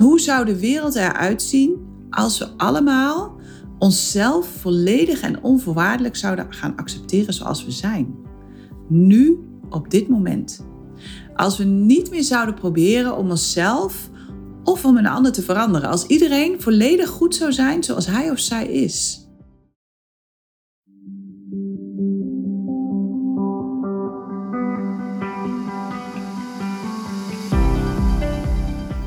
Hoe zou de wereld eruit zien als we allemaal onszelf volledig en onvoorwaardelijk zouden gaan accepteren zoals we zijn? Nu, op dit moment. Als we niet meer zouden proberen om onszelf of om een ander te veranderen. Als iedereen volledig goed zou zijn zoals hij of zij is.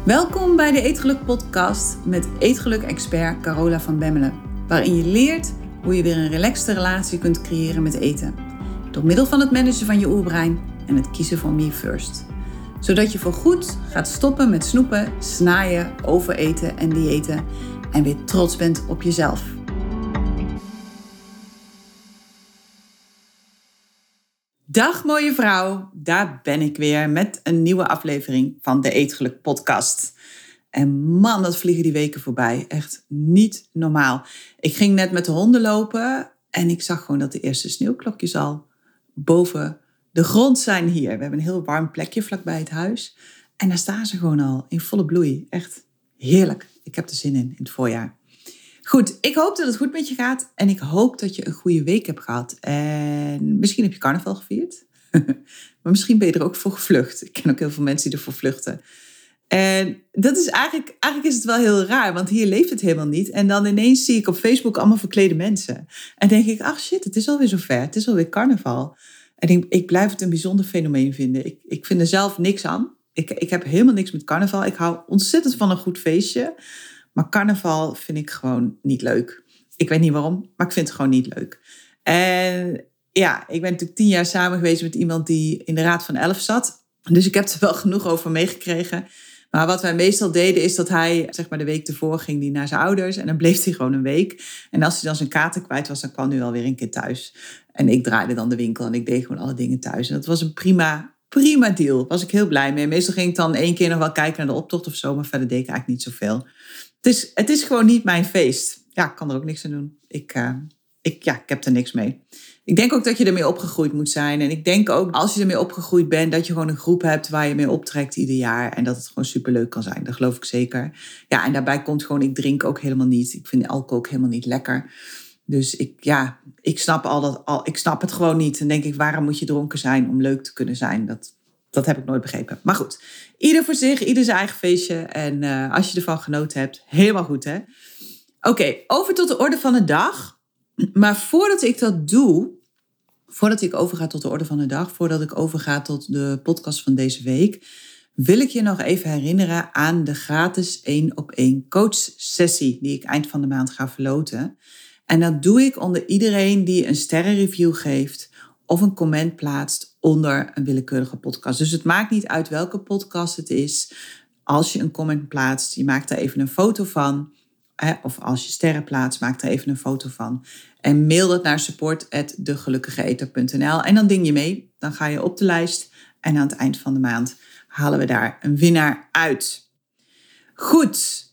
Welkom bij de Eetgeluk podcast met eetgeluk-expert Carola van Bemmelen. Waarin je leert hoe je weer een relaxte relatie kunt creëren met eten. Door middel van het managen van je oerbrein en het kiezen voor me first. Zodat je voorgoed gaat stoppen met snoepen, snaaien, overeten en diëten. En weer trots bent op jezelf. Dag mooie vrouw, daar ben ik weer met een nieuwe aflevering van de Eetgeluk podcast. En man, dat vliegen die weken voorbij. Echt niet normaal. Ik ging net met de honden lopen en ik zag gewoon dat de eerste sneeuwklokjes al boven de grond zijn hier. We hebben een heel warm plekje vlakbij het huis. En daar staan ze gewoon al in volle bloei. Echt heerlijk. Ik heb er zin in, in het voorjaar. Goed, ik hoop dat het goed met je gaat. En ik hoop dat je een goede week hebt gehad. En misschien heb je carnaval gevierd. maar misschien ben je er ook voor gevlucht. Ik ken ook heel veel mensen die ervoor vluchten. En dat is eigenlijk, eigenlijk is het wel heel raar, want hier leeft het helemaal niet. En dan ineens zie ik op Facebook allemaal verklede mensen. En denk ik, ach shit, het is alweer zover. Het is alweer carnaval. En ik, ik blijf het een bijzonder fenomeen vinden. Ik, ik vind er zelf niks aan. Ik, ik heb helemaal niks met carnaval. Ik hou ontzettend van een goed feestje. Maar carnaval vind ik gewoon niet leuk. Ik weet niet waarom, maar ik vind het gewoon niet leuk. En ja, ik ben natuurlijk tien jaar samen geweest met iemand die in de Raad van Elf zat. Dus ik heb er wel genoeg over meegekregen. Maar wat wij meestal deden is dat hij, zeg maar de week ervoor, ging die naar zijn ouders. En dan bleef hij gewoon een week. En als hij dan zijn kaarten kwijt was, dan kwam hij wel weer een keer thuis. En ik draaide dan de winkel en ik deed gewoon alle dingen thuis. En dat was een prima, prima deal. Daar was ik heel blij mee. Meestal ging ik dan één keer nog wel kijken naar de optocht of zo. Maar verder deed ik eigenlijk niet zoveel. Het is, het is gewoon niet mijn feest. Ja, ik kan er ook niks aan doen. Ik, uh, ik, ja, ik heb er niks mee. Ik denk ook dat je ermee opgegroeid moet zijn. En ik denk ook als je ermee opgegroeid bent, dat je gewoon een groep hebt waar je mee optrekt ieder jaar. En dat het gewoon superleuk kan zijn. Dat geloof ik zeker. Ja, en daarbij komt gewoon, ik drink ook helemaal niet. Ik vind alcohol ook helemaal niet lekker. Dus ik, ja, ik snap, al dat, al, ik snap het gewoon niet. En denk ik, waarom moet je dronken zijn om leuk te kunnen zijn? Dat, dat heb ik nooit begrepen. Maar goed, ieder voor zich, ieder zijn eigen feestje. En uh, als je ervan genoten hebt, helemaal goed hè. Oké, over tot de orde van de dag. Maar voordat ik dat doe, voordat ik overga tot de orde van de dag, voordat ik overga tot de podcast van deze week, wil ik je nog even herinneren aan de gratis 1 op 1 coach sessie die ik eind van de maand ga verloten. En dat doe ik onder iedereen die een sterrenreview geeft of een comment plaatst onder een willekeurige podcast. Dus het maakt niet uit welke podcast het is. Als je een comment plaatst, je maakt daar even een foto van. Of als je sterren plaatst, maak er even een foto van. En mail dat naar support.degelukkigeeter.nl. En dan ding je mee. Dan ga je op de lijst. En aan het eind van de maand halen we daar een winnaar uit. Goed.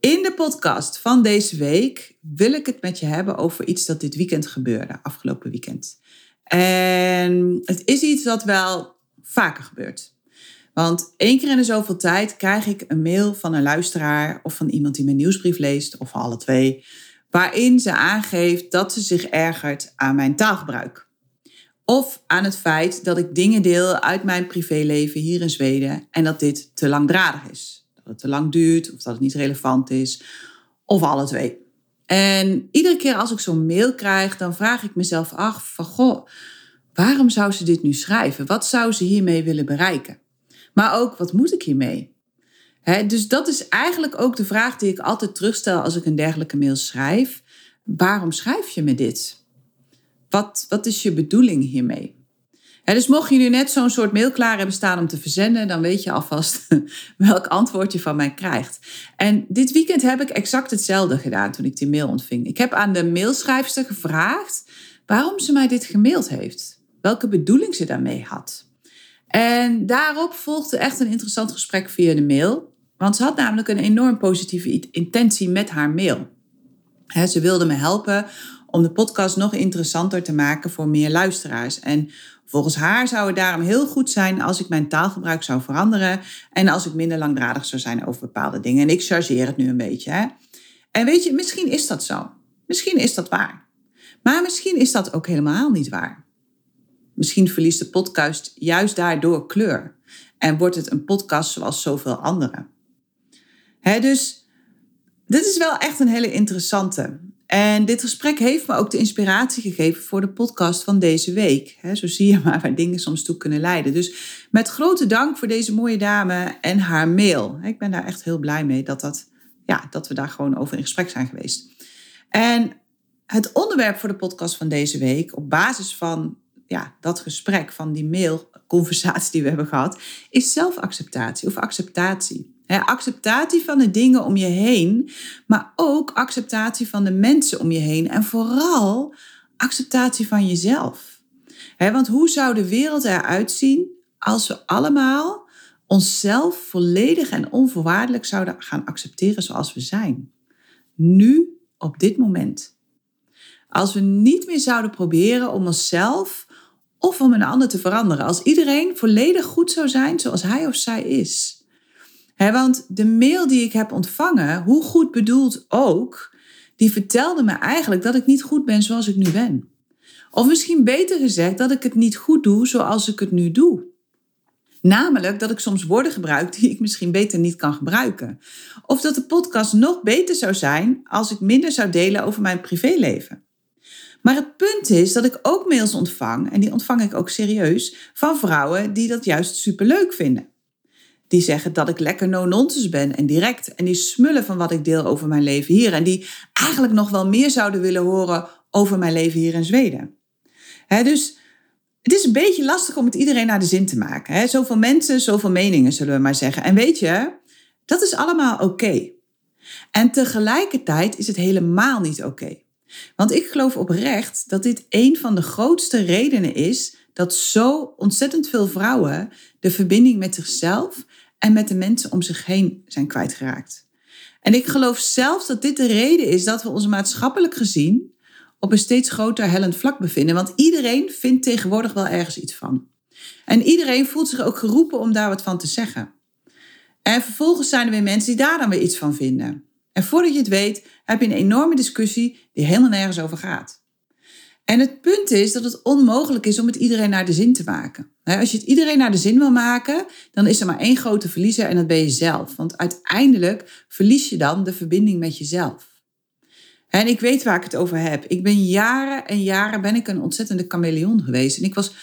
In de podcast van deze week wil ik het met je hebben over iets dat dit weekend gebeurde, afgelopen weekend. En het is iets dat wel vaker gebeurt. Want één keer in de zoveel tijd krijg ik een mail van een luisteraar of van iemand die mijn nieuwsbrief leest, of alle twee, waarin ze aangeeft dat ze zich ergert aan mijn taalgebruik. Of aan het feit dat ik dingen deel uit mijn privéleven hier in Zweden en dat dit te langdradig is. Dat het te lang duurt of dat het niet relevant is, of alle twee. En iedere keer als ik zo'n mail krijg, dan vraag ik mezelf af van goh, waarom zou ze dit nu schrijven? Wat zou ze hiermee willen bereiken? Maar ook, wat moet ik hiermee? dus dat is eigenlijk ook de vraag die ik altijd terugstel als ik een dergelijke mail schrijf. Waarom schrijf je me dit? Wat, wat is je bedoeling hiermee? Dus mocht je nu net zo'n soort mail klaar hebben staan om te verzenden, dan weet je alvast welk antwoord je van mij krijgt. En dit weekend heb ik exact hetzelfde gedaan toen ik die mail ontving. Ik heb aan de mailschrijfster gevraagd waarom ze mij dit gemaild heeft. Welke bedoeling ze daarmee had. En daarop volgde echt een interessant gesprek via de mail. Want ze had namelijk een enorm positieve intentie met haar mail. ze wilde me helpen om de podcast nog interessanter te maken voor meer luisteraars. En volgens haar zou het daarom heel goed zijn als ik mijn taalgebruik zou veranderen en als ik minder langdradig zou zijn over bepaalde dingen. En ik chargeer het nu een beetje. Hè? En weet je, misschien is dat zo. Misschien is dat waar. Maar misschien is dat ook helemaal niet waar. Misschien verliest de podcast juist daardoor kleur en wordt het een podcast zoals zoveel andere. Hè, dus dit is wel echt een hele interessante. En dit gesprek heeft me ook de inspiratie gegeven voor de podcast van deze week. zo zie je maar waar dingen soms toe kunnen leiden. Dus met grote dank voor deze mooie dame en haar mail. Ik ben daar echt heel blij mee dat, dat, ja, dat we daar gewoon over in gesprek zijn geweest. En het onderwerp voor de podcast van deze week, op basis van ja, dat gesprek, van die mailconversatie die we hebben gehad, is zelfacceptatie of acceptatie acceptatie van de dingen om je heen, maar ook acceptatie van de mensen om je heen en vooral acceptatie van jezelf. want hoe zou de wereld eruit zien als we allemaal onszelf volledig en onvoorwaardelijk zouden gaan accepteren zoals we zijn? Nu, op dit moment. Als we niet meer zouden proberen om onszelf of om een ander te veranderen. Als iedereen volledig goed zou zijn zoals hij of zij is want de mail die ik heb ontvangen, hoe goed bedoeld ook, die vertelde me eigenlijk dat ik niet goed ben zoals ik nu ben. Of misschien beter gezegd dat ik het niet goed doe zoals ik het nu doe. Namelijk dat ik soms woorden gebruik die ik misschien beter niet kan gebruiken. Of dat de podcast nog beter zou zijn als ik minder zou delen over mijn privéleven. Maar het punt is dat ik ook mails ontvang, en die ontvang ik ook serieus, van vrouwen die dat juist superleuk vinden. Die zeggen dat ik lekker no-nonsense ben en direct. En die smullen van wat ik deel over mijn leven hier. En die eigenlijk nog wel meer zouden willen horen over mijn leven hier in Zweden. dus het is een beetje lastig om het iedereen naar de zin te maken. He, zoveel mensen, zoveel meningen, zullen we maar zeggen. En weet je, dat is allemaal oké. En tegelijkertijd is het helemaal niet oké. Want ik geloof oprecht dat dit een van de grootste redenen is dat zo ontzettend veel vrouwen de verbinding met zichzelf en met de mensen om zich heen zijn kwijtgeraakt. En ik geloof zelfs dat dit de reden is dat we ons maatschappelijk gezien op een steeds groter hellend vlak bevinden. Want iedereen vindt tegenwoordig wel ergens iets van. En iedereen voelt zich ook geroepen om daar wat van te zeggen. En vervolgens zijn er weer mensen die daar dan weer iets van vinden. En voordat je het weet, heb je een enorme discussie die helemaal nergens over gaat. En het punt is dat het onmogelijk is om het iedereen naar de zin te maken. Als je het iedereen naar de zin wil maken, dan is er maar één grote verliezer en dat ben je zelf. Want uiteindelijk verlies je dan de verbinding met jezelf. En ik weet waar ik het over heb. Ik ben jaren en jaren ben ik een ontzettende chameleon geweest. En ik was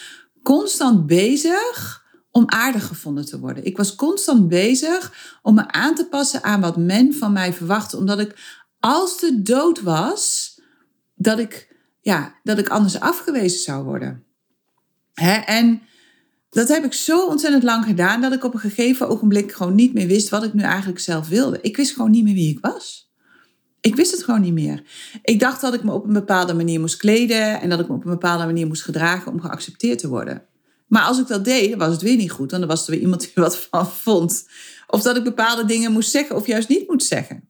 constant bezig om aardig gevonden te worden. Ik was constant bezig om me aan te passen aan wat men van mij verwachtte. Omdat ik als de dood was, dat ik ja, dat ik anders afgewezen zou worden. Hè? En dat heb ik zo ontzettend lang gedaan dat ik op een gegeven ogenblik gewoon niet meer wist wat ik nu eigenlijk zelf wilde. Ik wist gewoon niet meer wie ik was. Ik wist het gewoon niet meer. Ik dacht dat ik me op een bepaalde manier moest kleden en dat ik me op een bepaalde manier moest gedragen om geaccepteerd te worden. Maar als ik dat deed, was het weer niet goed. Dan was er weer iemand die wat van vond. Of dat ik bepaalde dingen moest zeggen of juist niet moet zeggen.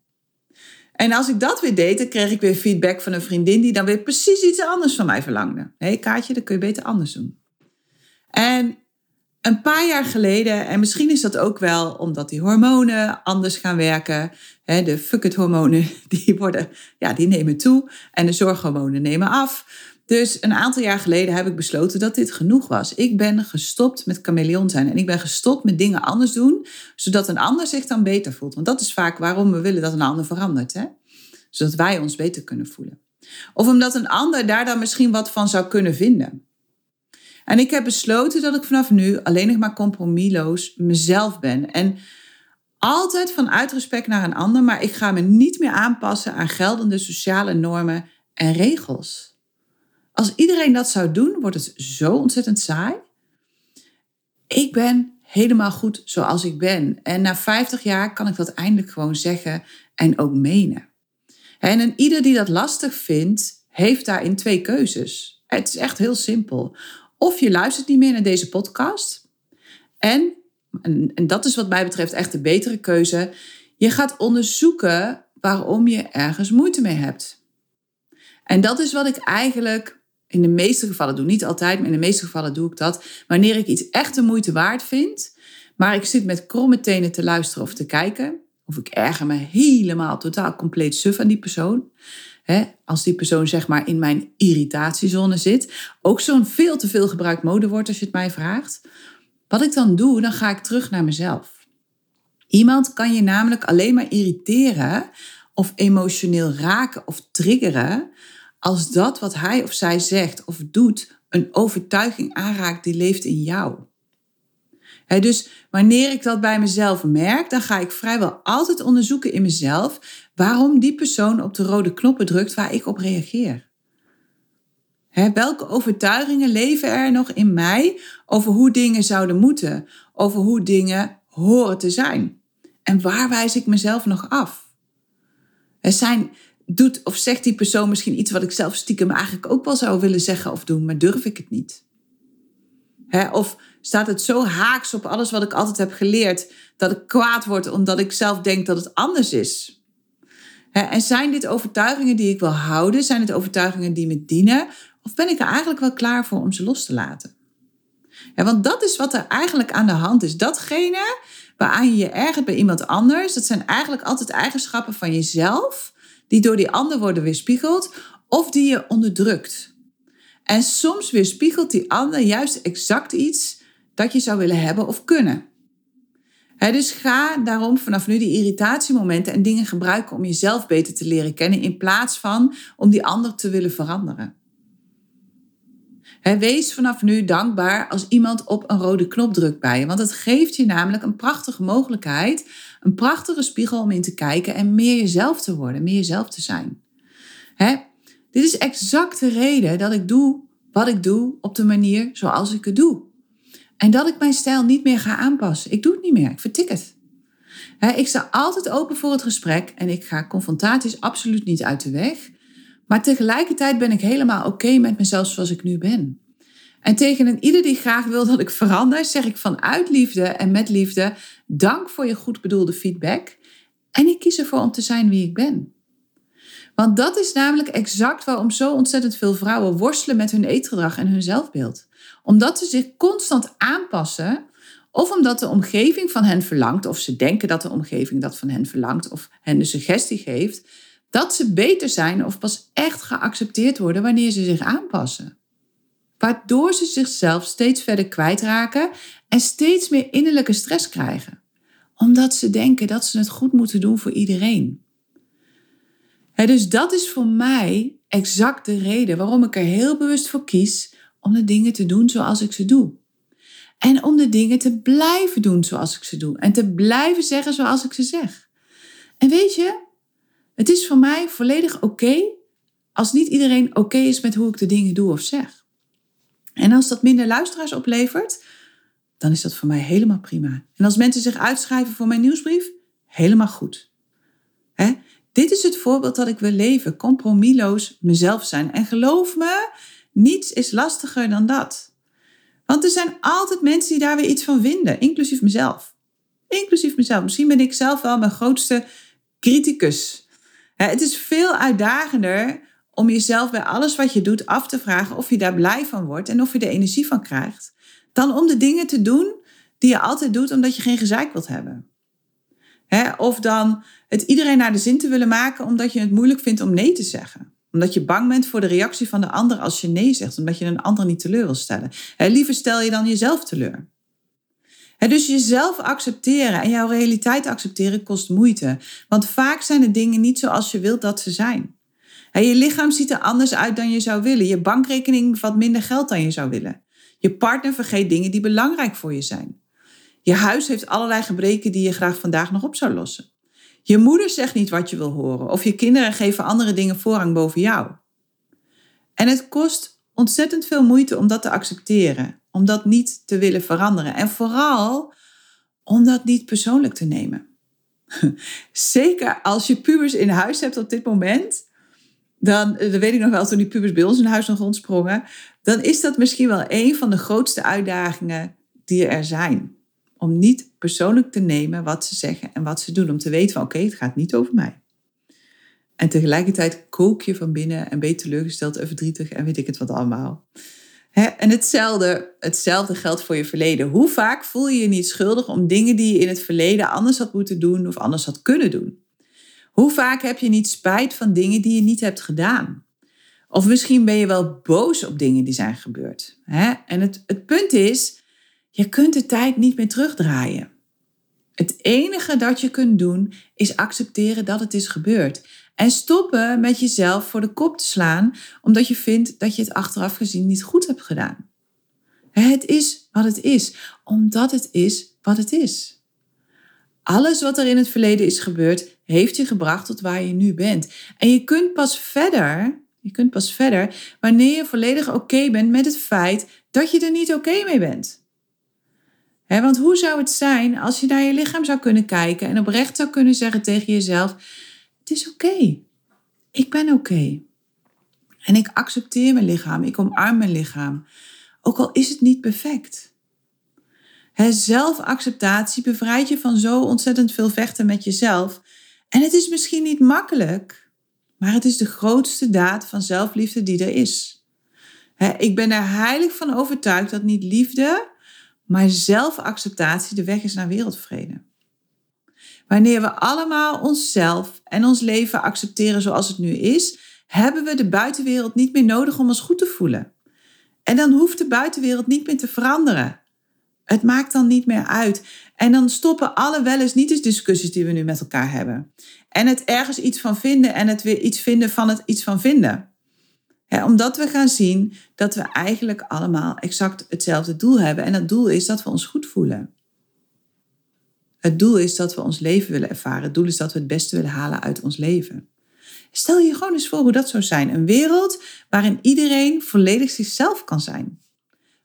En als ik dat weer deed, dan kreeg ik weer feedback van een vriendin die dan weer precies iets anders van mij verlangde. Nee, Kaatje, dat kun je beter anders doen. En een paar jaar geleden, en misschien is dat ook wel omdat die hormonen anders gaan werken. Hè, de fuck it hormonen, die, worden, ja, die nemen toe en de zorghormonen nemen af. Dus een aantal jaar geleden heb ik besloten dat dit genoeg was. Ik ben gestopt met chameleon zijn en ik ben gestopt met dingen anders doen, zodat een ander zich dan beter voelt. Want dat is vaak waarom we willen dat een ander verandert, hè? zodat wij ons beter kunnen voelen. Of omdat een ander daar dan misschien wat van zou kunnen vinden. En ik heb besloten dat ik vanaf nu alleen nog maar compromisloos mezelf ben. En altijd vanuit respect naar een ander, maar ik ga me niet meer aanpassen aan geldende sociale normen en regels. Als iedereen dat zou doen, wordt het zo ontzettend saai. Ik ben helemaal goed zoals ik ben. En na 50 jaar kan ik dat eindelijk gewoon zeggen en ook menen. En een ieder die dat lastig vindt, heeft daarin twee keuzes. Het is echt heel simpel. Of je luistert niet meer naar deze podcast. En, en, en dat is wat mij betreft echt de betere keuze. Je gaat onderzoeken waarom je ergens moeite mee hebt. En dat is wat ik eigenlijk in de meeste gevallen doe. Niet altijd, maar in de meeste gevallen doe ik dat. Wanneer ik iets echt de moeite waard vind, maar ik zit met kromme tenen te luisteren of te kijken, of ik erger me helemaal totaal compleet suf aan die persoon. als die persoon zeg maar in mijn irritatiezone zit. Ook zo'n veel te veel gebruikt modewoord als je het mij vraagt. Wat ik dan doe, dan ga ik terug naar mezelf. Iemand kan je namelijk alleen maar irriteren of emotioneel raken of triggeren als dat wat hij of zij zegt of doet een overtuiging aanraakt die leeft in jou. dus wanneer ik dat bij mezelf merk, dan ga ik vrijwel altijd onderzoeken in mezelf waarom die persoon op de rode knoppen drukt waar ik op reageer. welke overtuigingen leven er nog in mij over hoe dingen zouden moeten, over hoe dingen horen te zijn? En waar wijs ik mezelf nog af? Er zijn, doet of zegt die persoon misschien iets wat ik zelf stiekem eigenlijk ook wel zou willen zeggen of doen, maar durf ik het niet? of staat het zo haaks op alles wat ik altijd heb geleerd dat ik kwaad word omdat ik zelf denk dat het anders is? en zijn dit overtuigingen die ik wil houden? Zijn het overtuigingen die me dienen? Of ben ik er eigenlijk wel klaar voor om ze los te laten? want dat is wat er eigenlijk aan de hand is. Datgene waaraan je je ergert bij iemand anders, dat zijn eigenlijk altijd eigenschappen van jezelf die door die ander worden weerspiegeld of die je onderdrukt. En soms weerspiegelt die ander juist exact iets dat je zou willen hebben of kunnen. dus ga daarom vanaf nu die irritatiemomenten en dingen gebruiken om jezelf beter te leren kennen in plaats van om die ander te willen veranderen. wees vanaf nu dankbaar als iemand op een rode knop drukt bij je, want het geeft je namelijk een prachtige mogelijkheid een prachtige spiegel om in te kijken en meer jezelf te worden, meer jezelf te zijn. Hè? Dit is exact de reden dat ik doe wat ik doe op de manier zoals ik het doe. En dat ik mijn stijl niet meer ga aanpassen. Ik doe het niet meer, ik vertik het. ik sta altijd open voor het gesprek en ik ga confrontaties absoluut niet uit de weg. Maar tegelijkertijd ben ik helemaal oké met mezelf zoals ik nu ben. En tegen een ieder die graag wil dat ik verander, zeg ik vanuit liefde en met liefde: dank voor je goed bedoelde feedback. En ik kies ervoor om te zijn wie ik ben. Want dat is namelijk exact waarom zo ontzettend veel vrouwen worstelen met hun eetgedrag en hun zelfbeeld. Omdat ze zich constant aanpassen, of omdat de omgeving van hen verlangt, of ze denken dat de omgeving dat van hen verlangt, of hen de suggestie geeft, dat ze beter zijn of pas echt geaccepteerd worden wanneer ze zich aanpassen waardoor ze zichzelf steeds verder kwijtraken en steeds meer innerlijke stress krijgen, omdat ze denken dat ze het goed moeten doen voor iedereen. dus dat is voor mij exact de reden waarom ik er heel bewust voor kies om de dingen te doen zoals ik ze doe. En om de dingen te blijven doen zoals ik ze doe. En te blijven zeggen zoals ik ze zeg. En weet je, het is voor mij volledig oké als niet iedereen oké is met hoe ik de dingen doe of zeg. En als dat minder luisteraars oplevert, dan is dat voor mij helemaal prima. En als mensen zich uitschrijven voor mijn nieuwsbrief, helemaal goed. Hè? Dit is het voorbeeld dat ik wil leven, compromisloos mezelf zijn. En geloof me, niets is lastiger dan dat. Want er zijn altijd mensen die daar weer iets van vinden, inclusief mezelf. Inclusief mezelf. Misschien ben ik zelf wel mijn grootste criticus. Het is veel uitdagender om jezelf bij alles wat je doet af te vragen of je daar blij van wordt en of je er energie van krijgt, dan om de dingen te doen die je altijd doet omdat je geen gezeik wilt hebben. of dan het iedereen naar de zin te willen maken omdat je het moeilijk vindt om nee te zeggen. Omdat je bang bent voor de reactie van de ander als je nee zegt, omdat je een ander niet teleur wil stellen. liever stel je dan jezelf teleur. dus jezelf accepteren en jouw realiteit accepteren kost moeite. Want vaak zijn de dingen niet zoals je wilt dat ze zijn je lichaam ziet er anders uit dan je zou willen. Je bankrekening bevat minder geld dan je zou willen. Je partner vergeet dingen die belangrijk voor je zijn. Je huis heeft allerlei gebreken die je graag vandaag nog op zou lossen. Je moeder zegt niet wat je wil horen of je kinderen geven andere dingen voorrang boven jou. En het kost ontzettend veel moeite om dat te accepteren, om dat niet te willen veranderen en vooral om dat niet persoonlijk te nemen. Zeker als je pubers in huis hebt op dit moment, dan, eh, dat weet ik nog wel toen die pubers bij ons in huis nog rondsprongen, dan is dat misschien wel een van de grootste uitdagingen die er zijn. Om niet persoonlijk te nemen wat ze zeggen en wat ze doen. Om te weten van oké, het gaat niet over mij. En tegelijkertijd kook je van binnen en ben je teleurgesteld en verdrietig en weet ik het wat allemaal. en hetzelfde, hetzelfde geldt voor je verleden. Hoe vaak voel je je niet schuldig om dingen die je in het verleden anders had moeten doen of anders had kunnen doen? Hoe vaak heb je niet spijt van dingen die je niet hebt gedaan? Of misschien ben je wel boos op dingen die zijn gebeurd. En het, het punt is, je kunt de tijd niet meer terugdraaien. Het enige dat je kunt doen is accepteren dat het is gebeurd. En stoppen met jezelf voor de kop te slaan omdat je vindt dat je het achteraf gezien niet goed hebt gedaan. Het is wat het is, omdat het is wat het is. Alles wat er in het verleden is gebeurd, heeft je gebracht tot waar je nu bent. En je kunt pas verder, je kunt pas verder wanneer je volledig oké bent met het feit dat je er niet oké mee bent want hoe zou het zijn als je naar je lichaam zou kunnen kijken en oprecht zou kunnen zeggen tegen jezelf: Het is oké. Ik ben oké. En ik accepteer mijn lichaam. Ik omarm mijn lichaam. Ook al is het niet perfect. He, zelfacceptatie bevrijdt je van zo ontzettend veel vechten met jezelf. En het is misschien niet makkelijk, maar het is de grootste daad van zelfliefde die er is. ik ben er heilig van overtuigd dat niet liefde, maar zelfacceptatie de weg is naar wereldvrede. Wanneer we allemaal onszelf en ons leven accepteren zoals het nu is, hebben we de buitenwereld niet meer nodig om ons goed te voelen. En dan hoeft de buitenwereld niet meer te veranderen. Het maakt dan niet meer uit. En dan stoppen alle wel eens niet eens discussies die we nu met elkaar hebben. En het ergens iets van vinden en het weer iets vinden van het iets van vinden omdat we gaan zien dat we eigenlijk allemaal exact hetzelfde doel hebben. En dat doel is dat we ons goed voelen. Het doel is dat we ons leven willen ervaren. Het doel is dat we het beste willen halen uit ons leven. Stel je gewoon eens voor hoe dat zou zijn. Een wereld waarin iedereen volledig zichzelf kan zijn.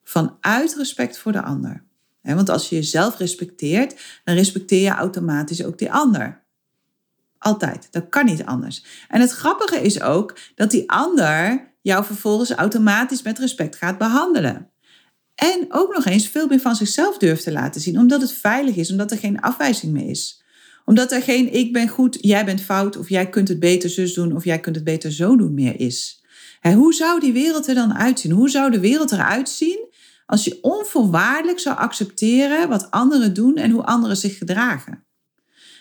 Vanuit respect voor de ander. Want als je jezelf respecteert, dan respecteer je automatisch ook die ander. Altijd. Dat kan niet anders. En het grappige is ook dat die ander jou vervolgens automatisch met respect gaat behandelen. En ook nog eens veel meer van zichzelf durft te laten zien, omdat het veilig is, omdat er geen afwijzing meer is. Omdat er geen ik ben goed, jij bent fout, of jij kunt het beter zus doen, of jij kunt het beter zo doen meer is. hoe zou die wereld er dan uitzien? Hoe zou de wereld eruit zien als je onvoorwaardelijk zou accepteren wat anderen doen en hoe anderen zich gedragen?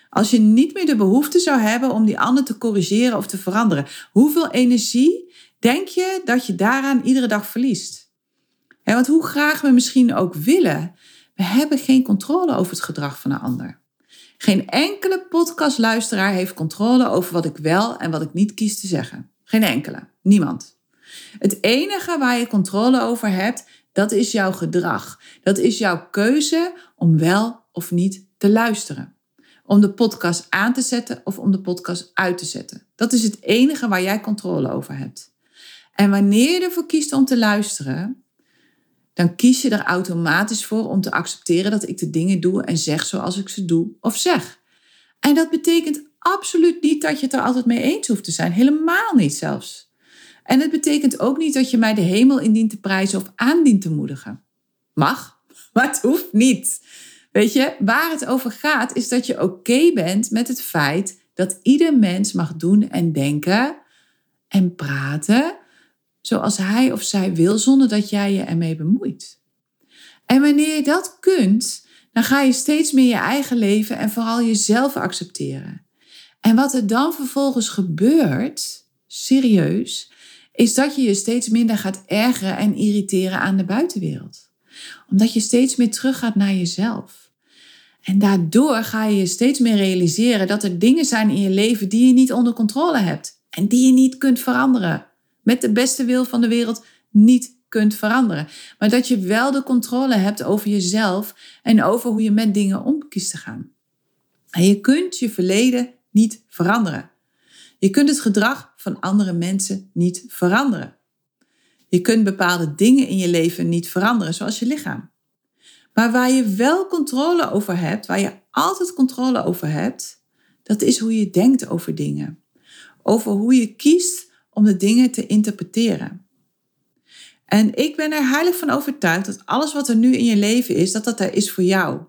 Als je niet meer de behoefte zou hebben om die ander te corrigeren of te veranderen, hoeveel energie denk je dat je daaraan iedere dag verliest? want hoe graag we misschien ook willen, we hebben geen controle over het gedrag van een ander. Geen enkele podcastluisteraar heeft controle over wat ik wel en wat ik niet kies te zeggen. Geen enkele. Niemand. Het enige waar je controle over hebt, dat is jouw gedrag. Dat is jouw keuze om wel of niet te luisteren. Om de podcast aan te zetten of om de podcast uit te zetten. Dat is het enige waar jij controle over hebt. En wanneer je ervoor kiest om te luisteren, dan kies je er automatisch voor om te accepteren dat ik de dingen doe en zeg zoals ik ze doe of zeg. En dat betekent absoluut niet dat je het er altijd mee eens hoeft te zijn. Helemaal niet zelfs. En het betekent ook niet dat je mij de hemel indient te prijzen of aandient te moedigen. Mag, maar het hoeft niet. Weet je, waar het over gaat is dat je oké bent met het feit dat ieder mens mag doen en denken en praten zoals hij of zij wil, zonder dat jij je ermee bemoeit. En wanneer je dat kunt, dan ga je steeds meer je eigen leven en vooral jezelf accepteren. En wat er dan vervolgens gebeurt, serieus, is dat je je steeds minder gaat ergeren en irriteren aan de buitenwereld. Omdat je steeds meer teruggaat naar jezelf. En daardoor ga je je steeds meer realiseren dat er dingen zijn in je leven die je niet onder controle hebt en die je niet kunt veranderen met de beste wil van de wereld niet kunt veranderen. Maar dat je wel de controle hebt over jezelf en over hoe je met dingen om kiest te gaan. En je kunt je verleden niet veranderen. Je kunt het gedrag van andere mensen niet veranderen. Je kunt bepaalde dingen in je leven niet veranderen, zoals je lichaam. Maar waar je wel controle over hebt, waar je altijd controle over hebt, dat is hoe je denkt over dingen. Over hoe je kiest om de dingen te interpreteren. En ik ben er heilig van overtuigd dat alles wat er nu in je leven is, dat dat er is voor jou.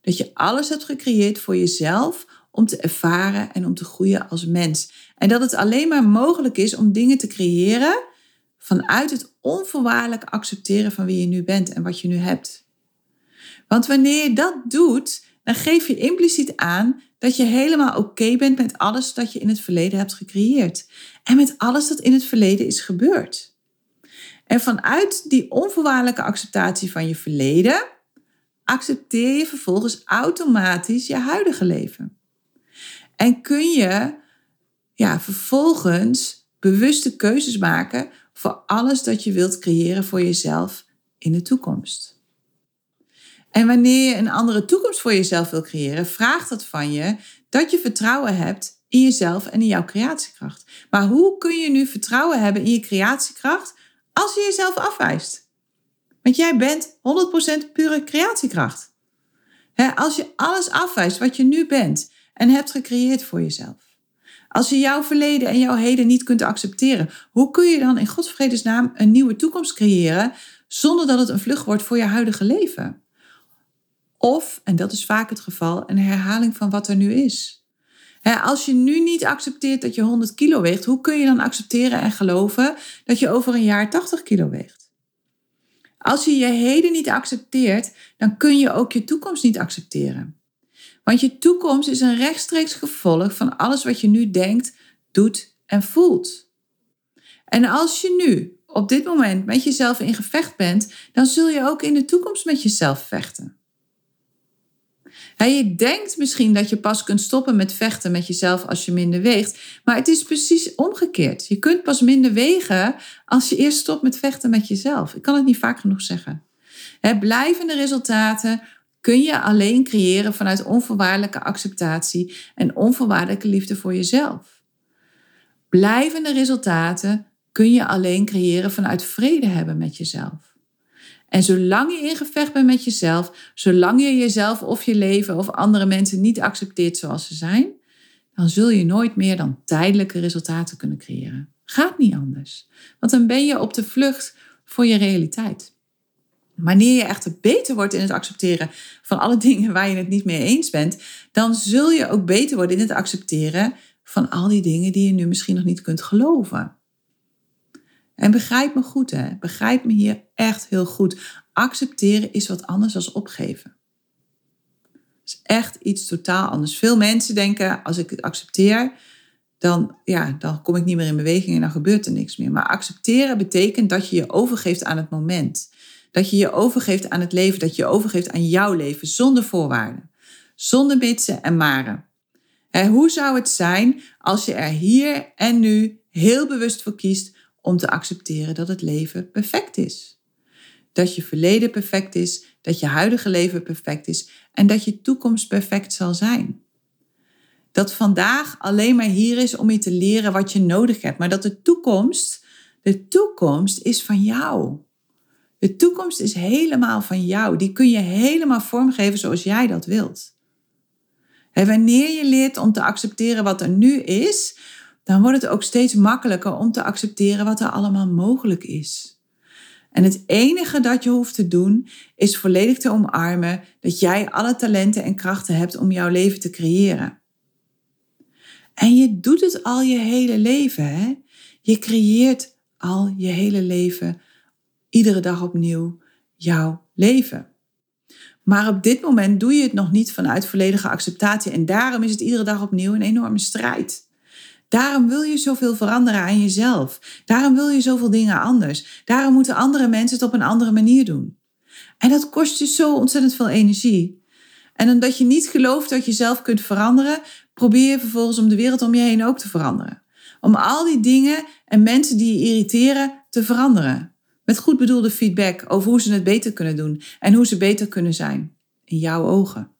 Dat je alles hebt gecreëerd voor jezelf om te ervaren en om te groeien als mens. En dat het alleen maar mogelijk is om dingen te creëren vanuit het onvoorwaardelijk accepteren van wie je nu bent en wat je nu hebt. Want wanneer je dat doet, dan geef je impliciet aan dat je helemaal oké bent met alles dat je in het verleden hebt gecreëerd. En met alles dat in het verleden is gebeurd. En vanuit die onvoorwaardelijke acceptatie van je verleden, accepteer je vervolgens automatisch je huidige leven. En kun je ja, vervolgens bewuste keuzes maken voor alles dat je wilt creëren voor jezelf in de toekomst. En wanneer je een andere toekomst voor jezelf wil creëren, vraagt dat van je dat je vertrouwen hebt in jezelf en in jouw creatiekracht. Maar hoe kun je nu vertrouwen hebben in je creatiekracht als je jezelf afwijst? Want jij bent 100% pure creatiekracht. als je alles afwijst wat je nu bent en hebt gecreëerd voor jezelf. Als je jouw verleden en jouw heden niet kunt accepteren, hoe kun je dan in Gods vredesnaam een nieuwe toekomst creëren zonder dat het een vlucht wordt voor je huidige leven? Of, en dat is vaak het geval, een herhaling van wat er nu is. als je nu niet accepteert dat je 100 kilo weegt, hoe kun je dan accepteren en geloven dat je over een jaar 80 kilo weegt? Als je je heden niet accepteert, dan kun je ook je toekomst niet accepteren. Want je toekomst is een rechtstreeks gevolg van alles wat je nu denkt, doet en voelt. En als je nu op dit moment met jezelf in gevecht bent, dan zul je ook in de toekomst met jezelf vechten je denkt misschien dat je pas kunt stoppen met vechten met jezelf als je minder weegt. Maar het is precies omgekeerd. Je kunt pas minder wegen als je eerst stopt met vechten met jezelf. Ik kan het niet vaak genoeg zeggen. blijvende resultaten kun je alleen creëren vanuit onvoorwaardelijke acceptatie en onvoorwaardelijke liefde voor jezelf. Blijvende resultaten kun je alleen creëren vanuit vrede hebben met jezelf. En zolang je in gevecht bent met jezelf, zolang je jezelf of je leven of andere mensen niet accepteert zoals ze zijn, dan zul je nooit meer dan tijdelijke resultaten kunnen creëren. Gaat niet anders. Want dan ben je op de vlucht voor je realiteit. Wanneer je echter beter wordt in het accepteren van alle dingen waar je het niet mee eens bent, dan zul je ook beter worden in het accepteren van al die dingen die je nu misschien nog niet kunt geloven. En begrijp me goed, hè? Begrijp me hier echt heel goed. Accepteren is wat anders dan opgeven. Het is echt iets totaal anders. Veel mensen denken, als ik het accepteer, dan, ja, dan kom ik niet meer in beweging en dan gebeurt er niks meer. Maar accepteren betekent dat je je overgeeft aan het moment. Dat je je overgeeft aan het leven, dat je je overgeeft aan jouw leven, zonder voorwaarden. Zonder bitsen en maren. hoe zou het zijn als je er hier en nu heel bewust voor kiest om te accepteren dat het leven perfect is. Dat je verleden perfect is, dat je huidige leven perfect is en dat je toekomst perfect zal zijn. Dat vandaag alleen maar hier is om je te leren wat je nodig hebt, maar dat de toekomst, de toekomst is van jou. De toekomst is helemaal van jou. Die kun je helemaal vormgeven zoals jij dat wilt. En wanneer je leert om te accepteren wat er nu is, dan wordt het ook steeds makkelijker om te accepteren wat er allemaal mogelijk is. En het enige dat je hoeft te doen is volledig te omarmen dat jij alle talenten en krachten hebt om jouw leven te creëren. En je doet het al je hele leven. Hè? Je creëert al je hele leven, iedere dag opnieuw, jouw leven. Maar op dit moment doe je het nog niet vanuit volledige acceptatie. En daarom is het iedere dag opnieuw een enorme strijd. Daarom wil je zoveel veranderen aan jezelf. Daarom wil je zoveel dingen anders. Daarom moeten andere mensen het op een andere manier doen. En dat kost je zo ontzettend veel energie. En omdat je niet gelooft dat je zelf kunt veranderen, probeer je vervolgens om de wereld om je heen ook te veranderen. Om al die dingen en mensen die je irriteren te veranderen. Met goed bedoelde feedback over hoe ze het beter kunnen doen en hoe ze beter kunnen zijn. In jouw ogen.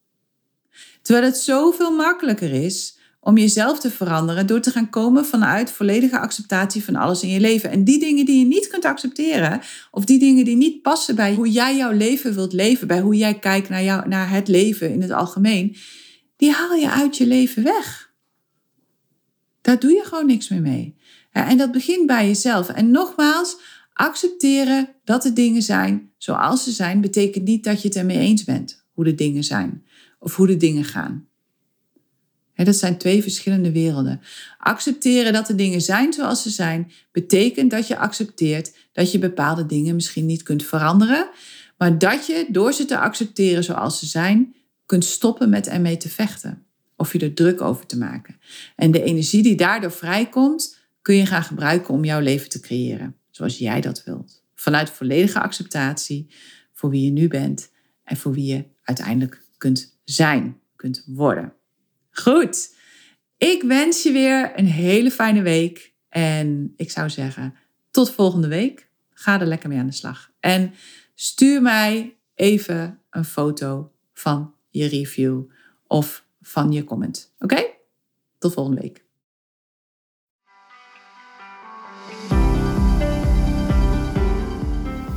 Terwijl het zoveel makkelijker is om jezelf te veranderen door te gaan komen vanuit volledige acceptatie van alles in je leven. En die dingen die je niet kunt accepteren, of die dingen die niet passen bij hoe jij jouw leven wilt leven, bij hoe jij kijkt naar, jou, naar het leven in het algemeen, die haal je uit je leven weg. Daar doe je gewoon niks meer mee. En dat begint bij jezelf. En nogmaals, accepteren dat de dingen zijn zoals ze zijn, betekent niet dat je het ermee eens bent hoe de dingen zijn of hoe de dingen gaan dat zijn twee verschillende werelden. Accepteren dat de dingen zijn zoals ze zijn, betekent dat je accepteert dat je bepaalde dingen misschien niet kunt veranderen, maar dat je door ze te accepteren zoals ze zijn, kunt stoppen met ermee te vechten. Of je er druk over te maken. En de energie die daardoor vrijkomt, kun je gaan gebruiken om jouw leven te creëren. Zoals jij dat wilt. Vanuit volledige acceptatie voor wie je nu bent en voor wie je uiteindelijk kunt zijn, kunt worden. Goed, ik wens je weer een hele fijne week. En ik zou zeggen, tot volgende week. Ga er lekker mee aan de slag. En stuur mij even een foto van je review of van je comment. Oké? Tot volgende week.